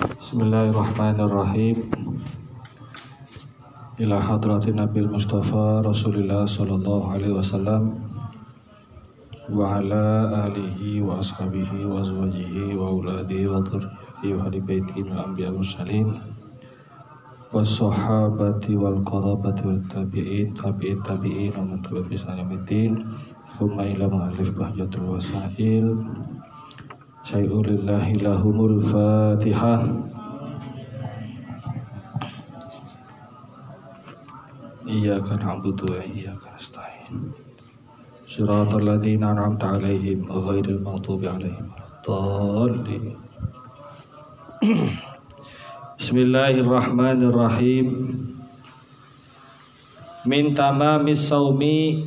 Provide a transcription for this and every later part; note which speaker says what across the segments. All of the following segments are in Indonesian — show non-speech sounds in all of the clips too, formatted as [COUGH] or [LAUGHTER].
Speaker 1: Bismillahirrahmanirrahim. Ila hadratin Nabi Mustafa Rasulullah Sallallahu Alaihi Wasallam Wa ala alihi wa ashabihi wa azwajihi wa uladihi wa dhurriyyatihi wa ahli baitihi min al-anbiya mursalin wa sahabati wal qarabati wal tabi'in tabi'in tabi'in wa man tabi'a bi ihsan thumma ila mu'allif bahjatul wasail Syai'ulillahi lahumul fatihah Iyyaka na'budu wa iyyaka nasta'in. Siratal ladzina an'amta 'alaihim ghairil maghdubi 'alaihim waladdallin. Bismillahirrahmanirrahim. Min tamamis saumi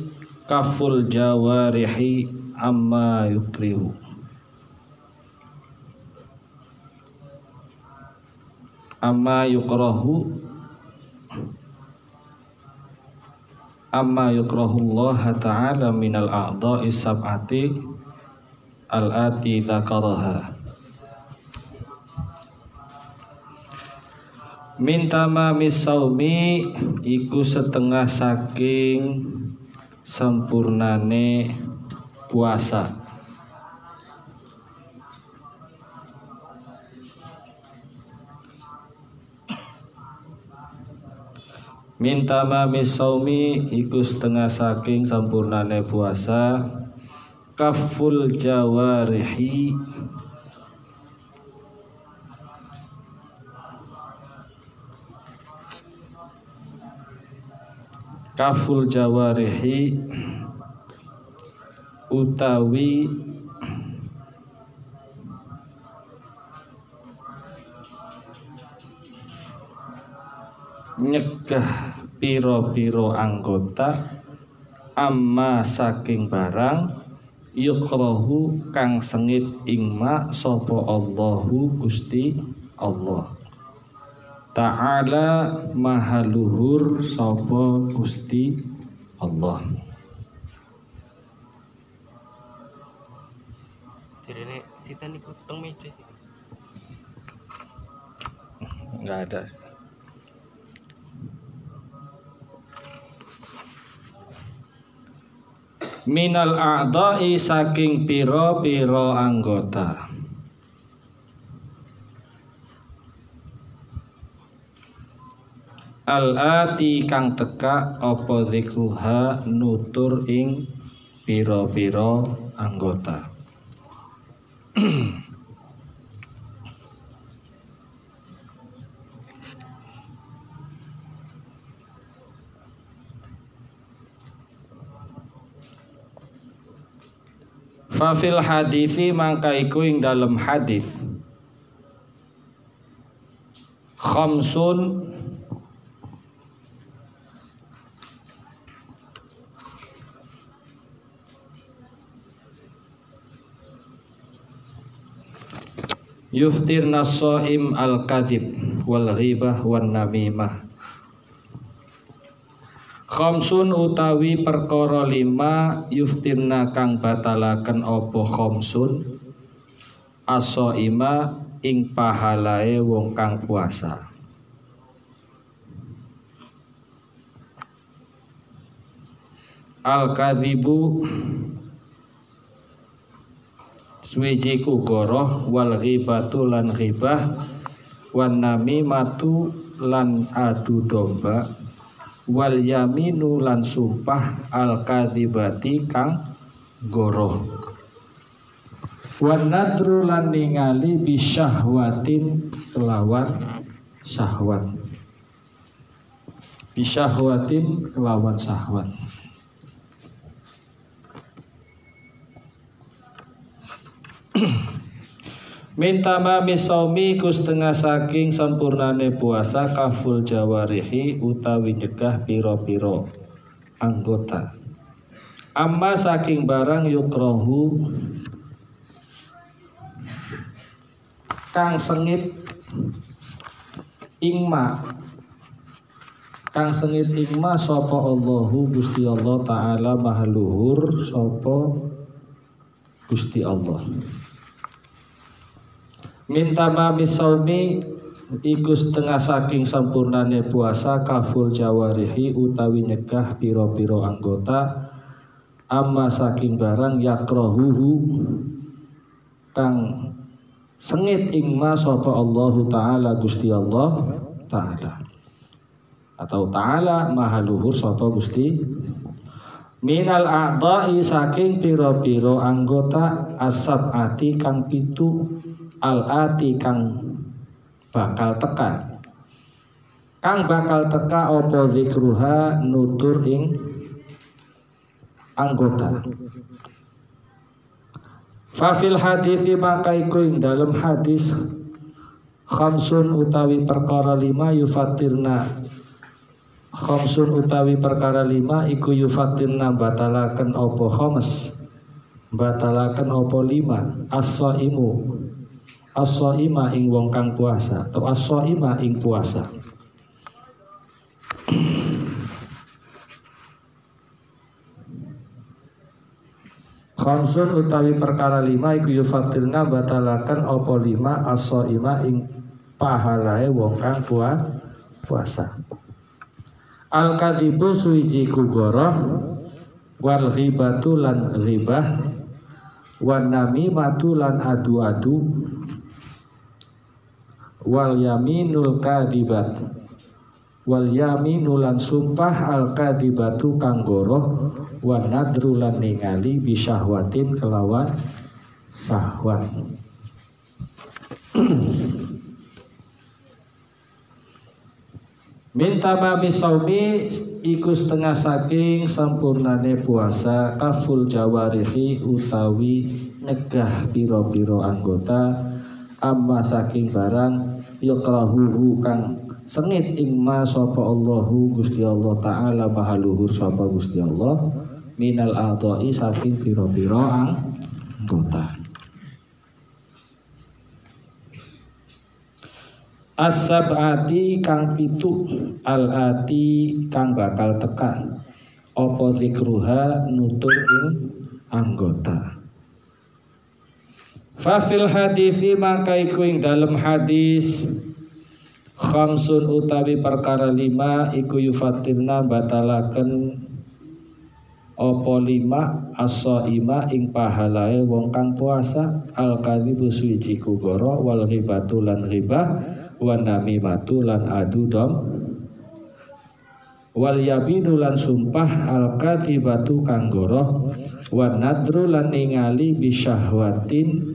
Speaker 1: kaful jawarihi amma yukrihu amma yukrahu. Amma yukrahu Allah ta'ala minal a'dha'i sab'ati al-ati dzakaraha. Minta saumi iku setengah saking sempurnane puasa Minta mami saumi iku setengah saking sempurnane puasa. Kaful jawarihi. Kaful jawarihi. Utawi nyegah piro-piro anggota amma saking barang yukrohu kang sengit ingma sopo Allahu Gusti Allah. Ta'ala mahaluhur sopo Gusti Allah.
Speaker 2: Jadi sita niku teng meja sih.
Speaker 1: Enggak ada minal a'dha'i saking piro-piro anggota. Al-ati kang teka apa zikruha nutur ing piro-piro anggota [CLEARS THROAT] Fafil hadithi mangka iku ing dalam hadis. Khamsun. Yuftir nasoim al-kadhib wal ghibah wan namimah Khamsun utawi perkara lima yuftirna kang batalaken opo khamsun aso ima ing pahalae wong kang puasa. Al kadhibu suwijiku goroh wal ghibatu lan ghibah wan namimatu lan adu domba wal yaminu lan sumpah al kadzibati kang goroh. Wan nadru lan ningali bisyahwatin kelawan syahwat. Bisyahwatin kelawan syahwat [CLEARS THROAT] Minta mami saumi ku setengah saking sempurnane puasa kaful jawarihi utawi nyegah piro-piro anggota. Amma saking barang yukrohu kang sengit ingma kang sengit ingma sapa Allahu Gusti Allah taala mahaluhur sapa Gusti Allah Minta mami saumi iku setengah saking sempurnane puasa kaful jawarihi utawi nyegah piro-piro anggota. Amma saking barang yakrohuhu kang sengit ingma sapa Allahu taala Gusti Allah taala. Atau taala maha luhur sapa Gusti. Minal a'dha'i saking piro-piro anggota asab ati kang pitu al ati kang bakal teka. Kang bakal teka apa zikruha nutur ing anggota. Fafil hadithi maka iku ing dalam hadis khamsun utawi perkara lima yufatirna. Khamsun utawi perkara lima iku yufatirna batalaken opo khams batalaken opo lima. As-saimu as-saima ing wong kang puasa atau as-saima ing puasa Khamsun utawi perkara lima iku yufatilna batalakan opo lima aso ima ing pahalae wong kang puasa. Al kadibu suiji kugoro wal ghibatu lan ghibah wan namimatu lan adu-adu wal yaminul kadibat wal yaminu lan sumpah al kadibatu kang goroh. Wa nadru lan ningali bisyahwatin kelawan syahwat. [CLEARS THROAT] Minta mami saumi iku setengah saking sempurnane puasa kaful jawarihi utawi negah piro-piro anggota. Amma saking barang yukrahuhu kang sengit ingma sapa Allahu Gusti Allah taala maha luhur sapa Gusti Allah minal adai saking piro-piro anggota As-sab'ati kang pitu al-ati kang bakal tekan. Opo zikruha nutur ing anggota Fafil hadithi maka iku ing dalam hadis. Khamsun utawi perkara lima iku yufatirna batalaken opo lima aso ima ing pahalae wong kang puasa. Al kadhibu suci kugoro wal ghibatu lan ghibah wan namimatu lan adu dom. Wal yabinu lan sumpah al katibatu kang goroh wan lan ningali bisyahwatin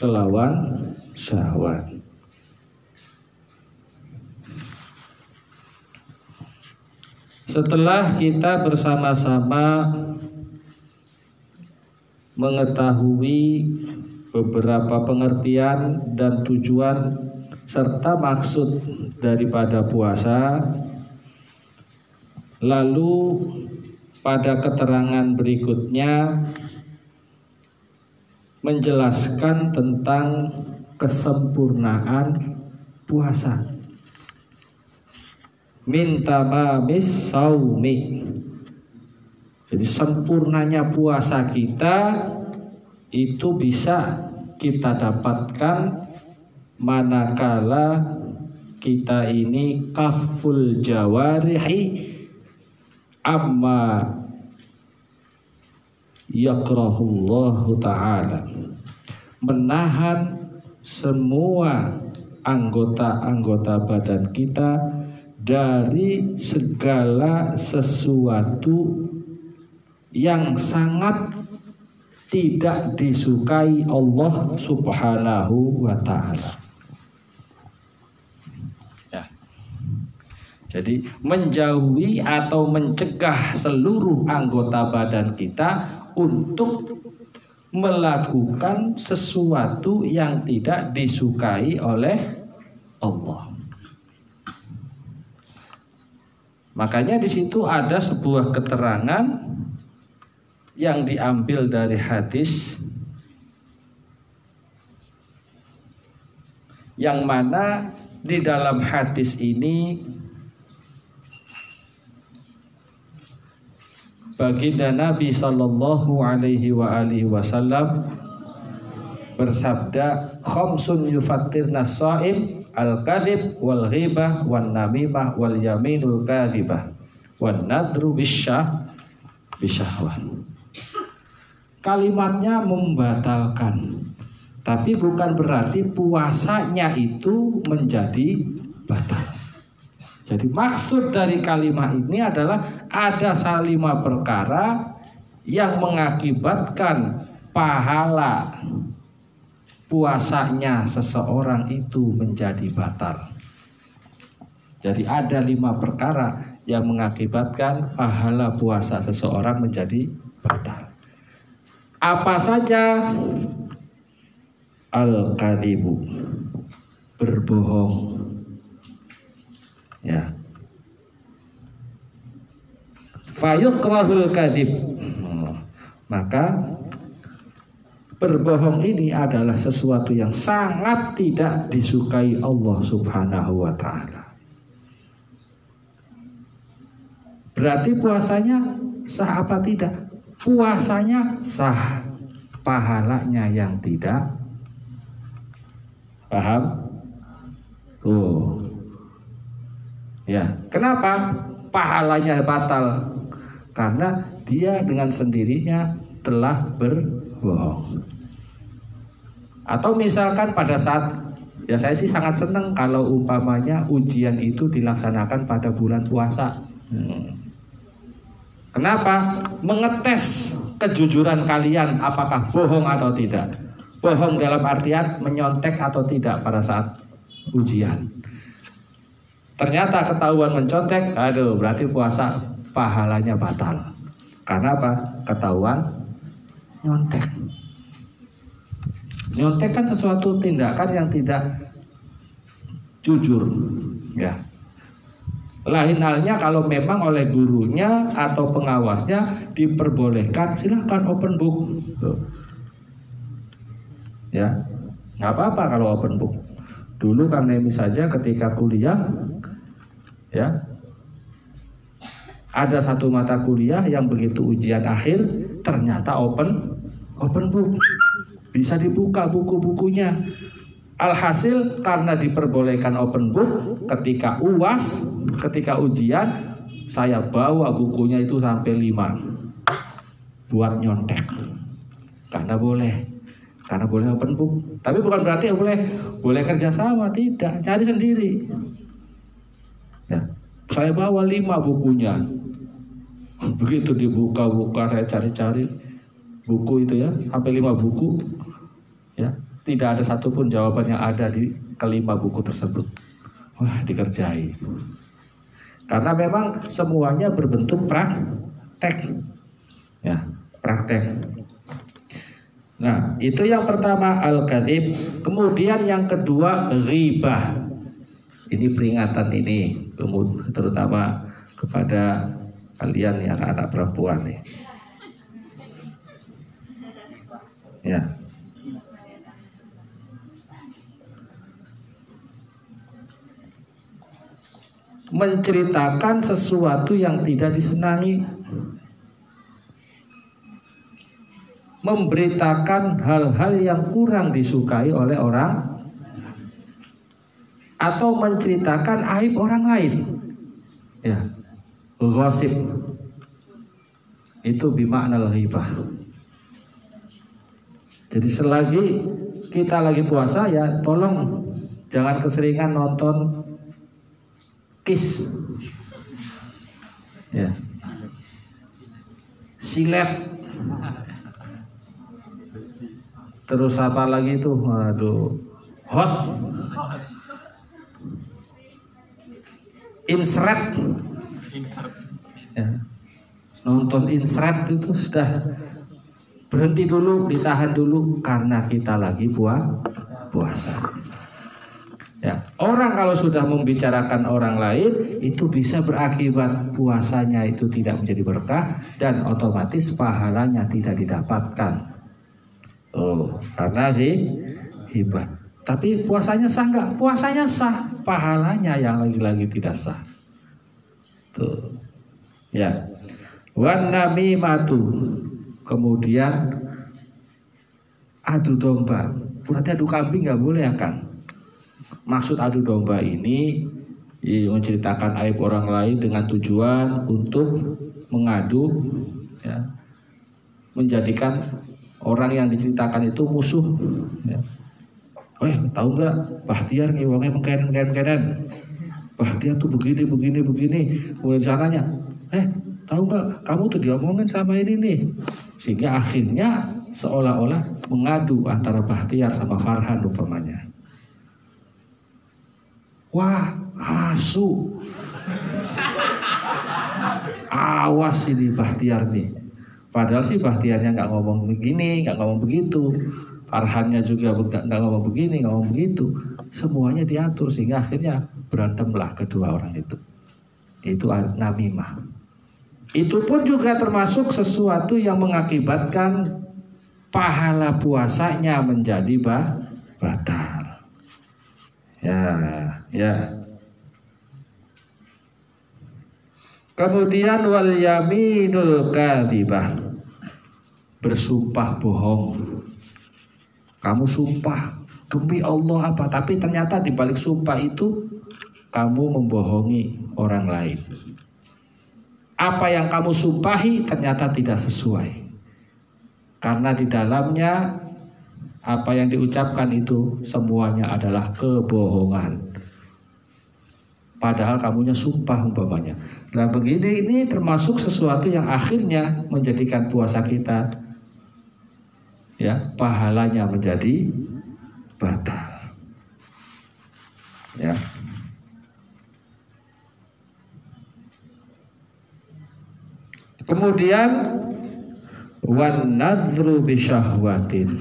Speaker 1: kelawan syahwat Setelah kita bersama-sama mengetahui beberapa pengertian dan tujuan serta maksud daripada puasa lalu pada keterangan berikutnya menjelaskan tentang kesempurnaan puasa. Minta mamis saumi. Jadi sempurnanya puasa kita itu bisa kita dapatkan manakala kita ini kaful jawarihi. Amma yakrahullahu ta'ala menahan semua anggota-anggota badan kita dari segala sesuatu yang sangat tidak disukai Allah Subhanahu wa taala. Jadi menjauhi atau mencegah seluruh anggota badan kita untuk melakukan sesuatu yang tidak disukai oleh Allah. Makanya di situ ada sebuah keterangan yang diambil dari hadis yang mana di dalam hadis ini baginda Nabi Sallallahu Alaihi wa alihi Wasallam bersabda khamsun yufattirna shaim al kadib wal ghibah wan namimah wal yaminul kadibah wan nadru bisyah bisyahwah. Kalimatnya membatalkan tapi bukan berarti puasanya itu menjadi batal jadi maksud dari kalimat ini adalah ada lima perkara yang mengakibatkan pahala puasanya seseorang itu menjadi batal. Jadi ada lima perkara yang mengakibatkan pahala puasa seseorang menjadi batal. Apa saja? Al-kadibu berbohong. Ya. Fayukrahul kadib. Maka berbohong ini adalah sesuatu yang sangat tidak disukai Allah Subhanahu wa taala. Berarti puasanya sah apa tidak? Puasanya sah. Pahalanya yang tidak. Paham? Tuh. Ya, kenapa pahalanya batal? Karena dia dengan sendirinya telah berbohong. Atau misalkan pada saat ya saya sih sangat senang kalau umpamanya ujian itu dilaksanakan pada bulan puasa. Hmm. Kenapa? Mengetes kejujuran kalian apakah bohong atau tidak. Bohong dalam artian menyontek atau tidak pada saat ujian. Ternyata ketahuan mencontek, aduh berarti puasa pahalanya batal. Karena apa? Ketahuan nyontek. Nyontek kan sesuatu tindakan yang tidak jujur, ya. Lain halnya kalau memang oleh gurunya atau pengawasnya diperbolehkan silahkan open book. Ya, nggak apa-apa kalau open book. Dulu kang Nemi saja ketika kuliah, ya, ada satu mata kuliah yang begitu ujian akhir ternyata open open book bisa dibuka buku-bukunya. Alhasil karena diperbolehkan open book ketika UAS, ketika ujian, saya bawa bukunya itu sampai lima buat nyontek. Karena boleh, karena boleh open book. Tapi bukan berarti boleh boleh kerjasama, tidak. Cari sendiri. Ya, saya bawa lima bukunya. Begitu dibuka-buka, saya cari-cari buku itu ya, sampai lima buku ya. Tidak ada satupun jawaban yang ada di kelima buku tersebut. Wah dikerjai karena memang semuanya berbentuk praktek ya praktek. Nah itu yang pertama al kadib kemudian yang kedua ribah ini peringatan ini terutama kepada kalian yang anak perempuan nih. Ya. Menceritakan sesuatu yang tidak disenangi. Memberitakan hal-hal yang kurang disukai oleh orang atau menceritakan aib orang lain. Ya. Gosip itu bimakna ghibah jadi selagi kita lagi puasa ya tolong jangan keseringan nonton kis ya. Silet. Terus apa lagi itu? Aduh hot insret ya. nonton insret itu sudah berhenti dulu ditahan dulu karena kita lagi puasa Ya, orang kalau sudah membicarakan orang lain itu bisa berakibat puasanya itu tidak menjadi berkah dan otomatis pahalanya tidak didapatkan. Oh, karena hibah. Tapi puasanya sah enggak? Puasanya sah, pahalanya yang lagi-lagi tidak sah. Tuh. Ya. Wan matu. Kemudian adu domba Berarti adu kambing nggak boleh ya Kang? Maksud adu domba ini menceritakan aib orang lain dengan tujuan untuk mengadu, ya, menjadikan orang yang diceritakan itu musuh. Ya. Eh, tahu nggak Bahtiar nih wongnya mengkeren keren keren. Bahtiar tuh begini begini begini. Kemudian sananya, eh tahu nggak kamu tuh diomongin sama ini nih. Sehingga akhirnya seolah-olah mengadu antara Bahtiar sama Farhan umpamanya. Wah, asu. Awas ini Bahtiar nih. Padahal sih Bahtiarnya nggak ngomong begini, nggak ngomong begitu. Farhannya juga nggak ngomong begini, ngomong begitu. Semuanya diatur sehingga akhirnya berantemlah kedua orang itu. Itu namimah. Itu pun juga termasuk sesuatu yang mengakibatkan pahala puasanya menjadi batal. Ya, ya. Kemudian wal yaminul kadibah bersumpah bohong. Kamu sumpah demi Allah apa? Tapi ternyata di balik sumpah itu kamu membohongi orang lain. Apa yang kamu sumpahi ternyata tidak sesuai. Karena di dalamnya apa yang diucapkan itu semuanya adalah kebohongan. Padahal kamunya sumpah umpamanya. Nah begini ini termasuk sesuatu yang akhirnya menjadikan puasa kita ya pahalanya menjadi batal. Ya. Kemudian wan nadru bisyahwatin.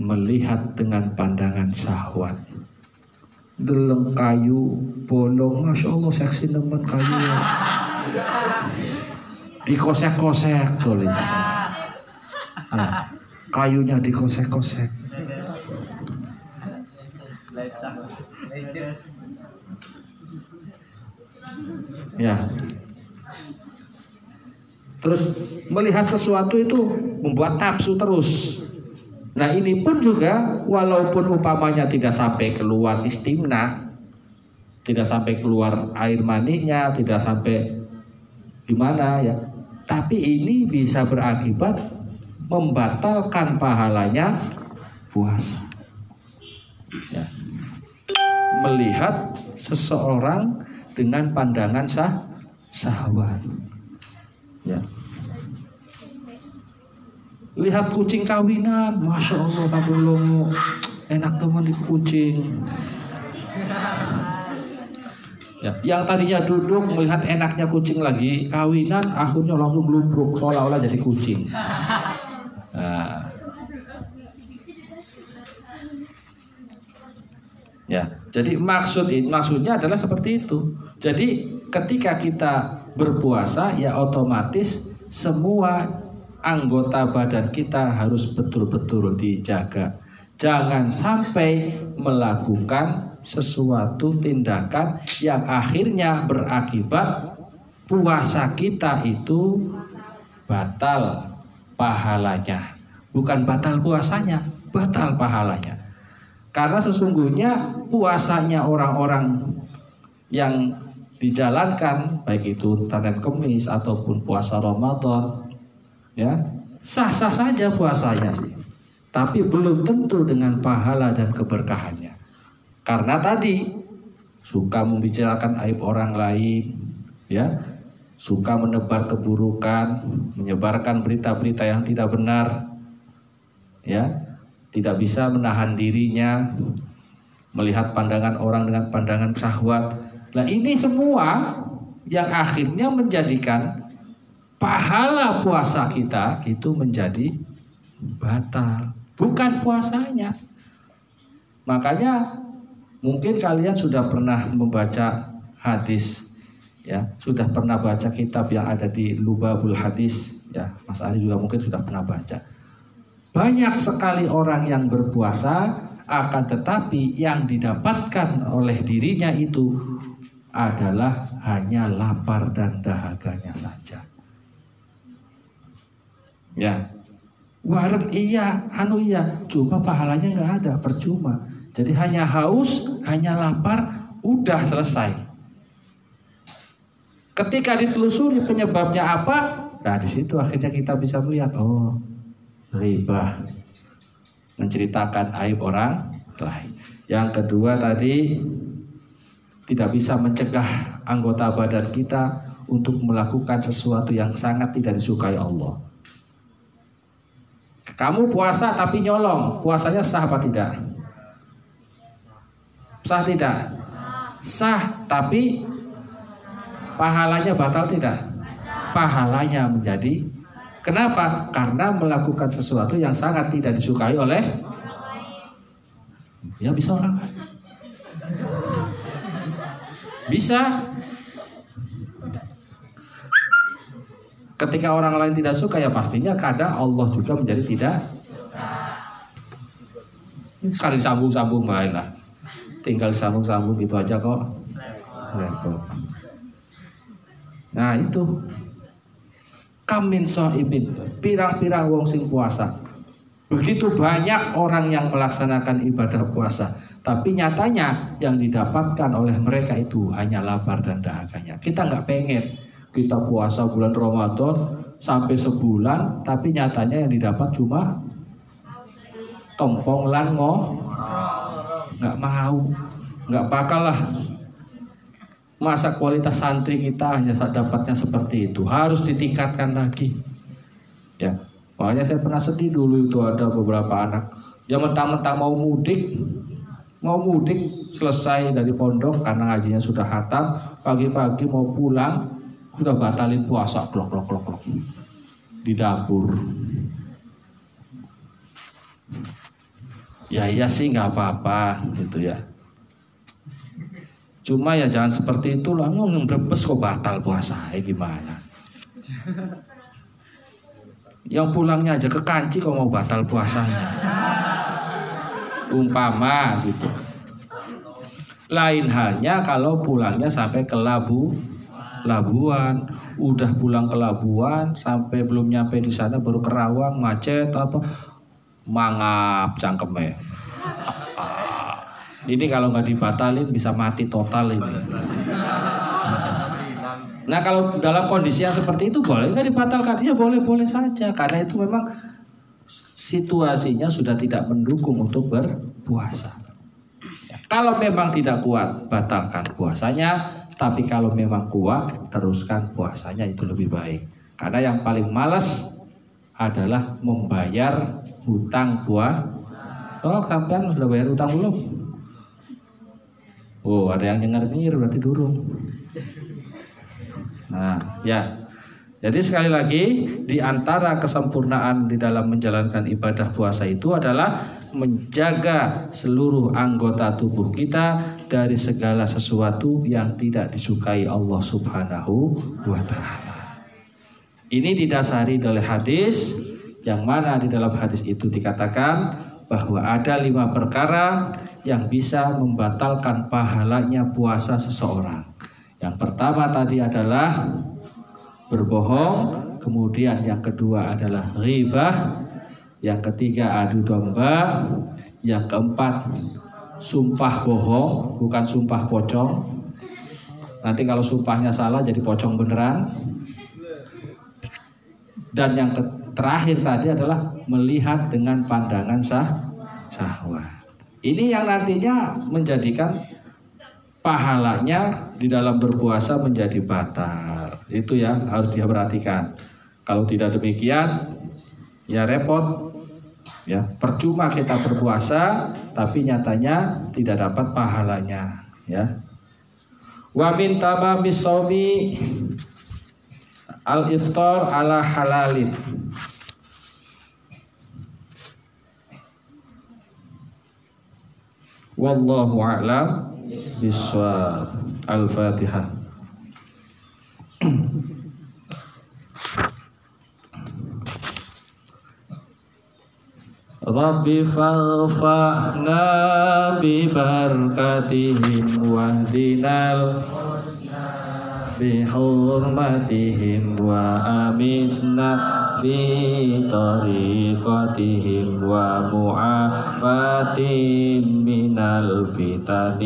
Speaker 1: Melihat dengan pandangan syahwat. Deleng kayu bolong. Masya Allah seksi nemen kayu. Dikosek-kosek tuh nah, kayunya dikosek-kosek ya. Terus melihat sesuatu itu membuat nafsu terus. Nah ini pun juga walaupun upamanya tidak sampai keluar istimna, tidak sampai keluar air maninya, tidak sampai gimana ya, tapi ini bisa berakibat membatalkan pahalanya puasa. Ya. Melihat seseorang dengan pandangan sah syahwat. Ya lihat kucing kawinan masya allah lo enak teman di kucing ya, yang tadinya duduk melihat enaknya kucing lagi kawinan akhirnya langsung lumpuh seolah-olah jadi kucing nah. ya jadi maksud maksudnya adalah seperti itu jadi ketika kita berpuasa ya otomatis semua anggota badan kita harus betul-betul dijaga. Jangan sampai melakukan sesuatu tindakan yang akhirnya berakibat puasa kita itu batal pahalanya. Bukan batal puasanya, batal pahalanya. Karena sesungguhnya puasanya orang-orang yang dijalankan baik itu Tanen Kemis ataupun puasa Ramadan ya sah-sah saja puasanya sih tapi belum tentu dengan pahala dan keberkahannya karena tadi suka membicarakan aib orang lain ya suka menebar keburukan menyebarkan berita-berita yang tidak benar ya. Tidak bisa menahan dirinya melihat pandangan orang dengan pandangan syahwat. Nah ini semua yang akhirnya menjadikan pahala puasa kita itu menjadi batal, bukan puasanya. Makanya mungkin kalian sudah pernah membaca hadis ya, sudah pernah baca kitab yang ada di Lubabul Hadis ya, Mas Ali juga mungkin sudah pernah baca. Banyak sekali orang yang berpuasa akan tetapi yang didapatkan oleh dirinya itu adalah hanya lapar dan dahaganya saja. Ya. Wareg iya, anu iya, cuma pahalanya nggak ada, percuma. Jadi hanya haus, hanya lapar, udah selesai. Ketika ditelusuri penyebabnya apa, nah di situ akhirnya kita bisa melihat, oh, riba, menceritakan aib orang lain. Yang kedua tadi tidak bisa mencegah anggota badan kita untuk melakukan sesuatu yang sangat tidak disukai Allah. Kamu puasa tapi nyolong, puasanya sah apa tidak? Sah tidak? Sah, tapi pahalanya batal tidak? Pahalanya menjadi Kenapa? Karena melakukan sesuatu yang sangat tidak disukai oleh Ya bisa orang. Bisa. Ketika orang lain tidak suka ya pastinya kadang Allah juga menjadi tidak. Sekali sambung-sambung baik lah. Tinggal sambung-sambung gitu aja kok. Nah itu. Kamin sohibin pirang-pirang wong sing puasa. Begitu banyak orang yang melaksanakan ibadah puasa. Tapi nyatanya yang didapatkan oleh mereka itu hanya lapar dan dahakanya kita nggak pengen kita puasa bulan Ramadan sampai sebulan tapi nyatanya yang didapat cuma tompong lango nggak mau. Nggak bakal lah masa kualitas santri kita hanya dapatnya seperti itu. Harus ditingkatkan lagi. Ya makanya saya pernah sedih dulu itu ada beberapa anak. Yang mentang-mentang mau mudik. Mau mudik selesai dari pondok karena ngajinya sudah hatam. Pagi-pagi mau pulang sudah batalin puasa klok klok klok klok. Di dapur. Ya iya sih nggak apa-apa gitu ya Cuma ya jangan seperti itu lah, ngomong brebes kok batal puasa, ya gimana? Yang pulangnya aja ke kanci kok mau batal puasanya. Umpama gitu. Lain halnya kalau pulangnya sampai ke Labu, Labuan, udah pulang ke Labuan sampai belum nyampe di sana baru kerawang macet apa mangap cangkemnya. Ini kalau nggak dibatalin bisa mati total ini. Nah kalau dalam kondisi yang seperti itu boleh nggak dibatalkan? Ya boleh-boleh saja karena itu memang situasinya sudah tidak mendukung untuk berpuasa. Kalau memang tidak kuat, batalkan puasanya. Tapi kalau memang kuat, teruskan puasanya itu lebih baik. Karena yang paling males adalah membayar hutang puasa. Oh, sampean sudah bayar hutang belum? Oh, ada yang nyengir-nyengir berarti durung. Nah, ya. Jadi sekali lagi di antara kesempurnaan di dalam menjalankan ibadah puasa itu adalah menjaga seluruh anggota tubuh kita dari segala sesuatu yang tidak disukai Allah Subhanahu wa taala. Ini didasari oleh hadis yang mana di dalam hadis itu dikatakan bahwa ada lima perkara yang bisa membatalkan pahalanya puasa seseorang. Yang pertama tadi adalah berbohong, kemudian yang kedua adalah ribah, yang ketiga adu domba, yang keempat sumpah bohong, bukan sumpah pocong. Nanti kalau sumpahnya salah jadi pocong beneran. Dan yang terakhir tadi adalah melihat dengan pandangan sah syahwat. Ini yang nantinya menjadikan pahalanya di dalam berpuasa menjadi batal. Itu yang harus dia perhatikan. Kalau tidak demikian, ya repot. Ya, percuma kita berpuasa, tapi nyatanya tidak dapat pahalanya. Ya. Wa min tamamis al-iftar ala halalin. Wallahu a'lam bishawab. Al-Fatihah. Rabbi faghfa'na bi barakatihim wahdinal بحرمتهم وأمتنا في طريقتهم ومعافاة من الفتن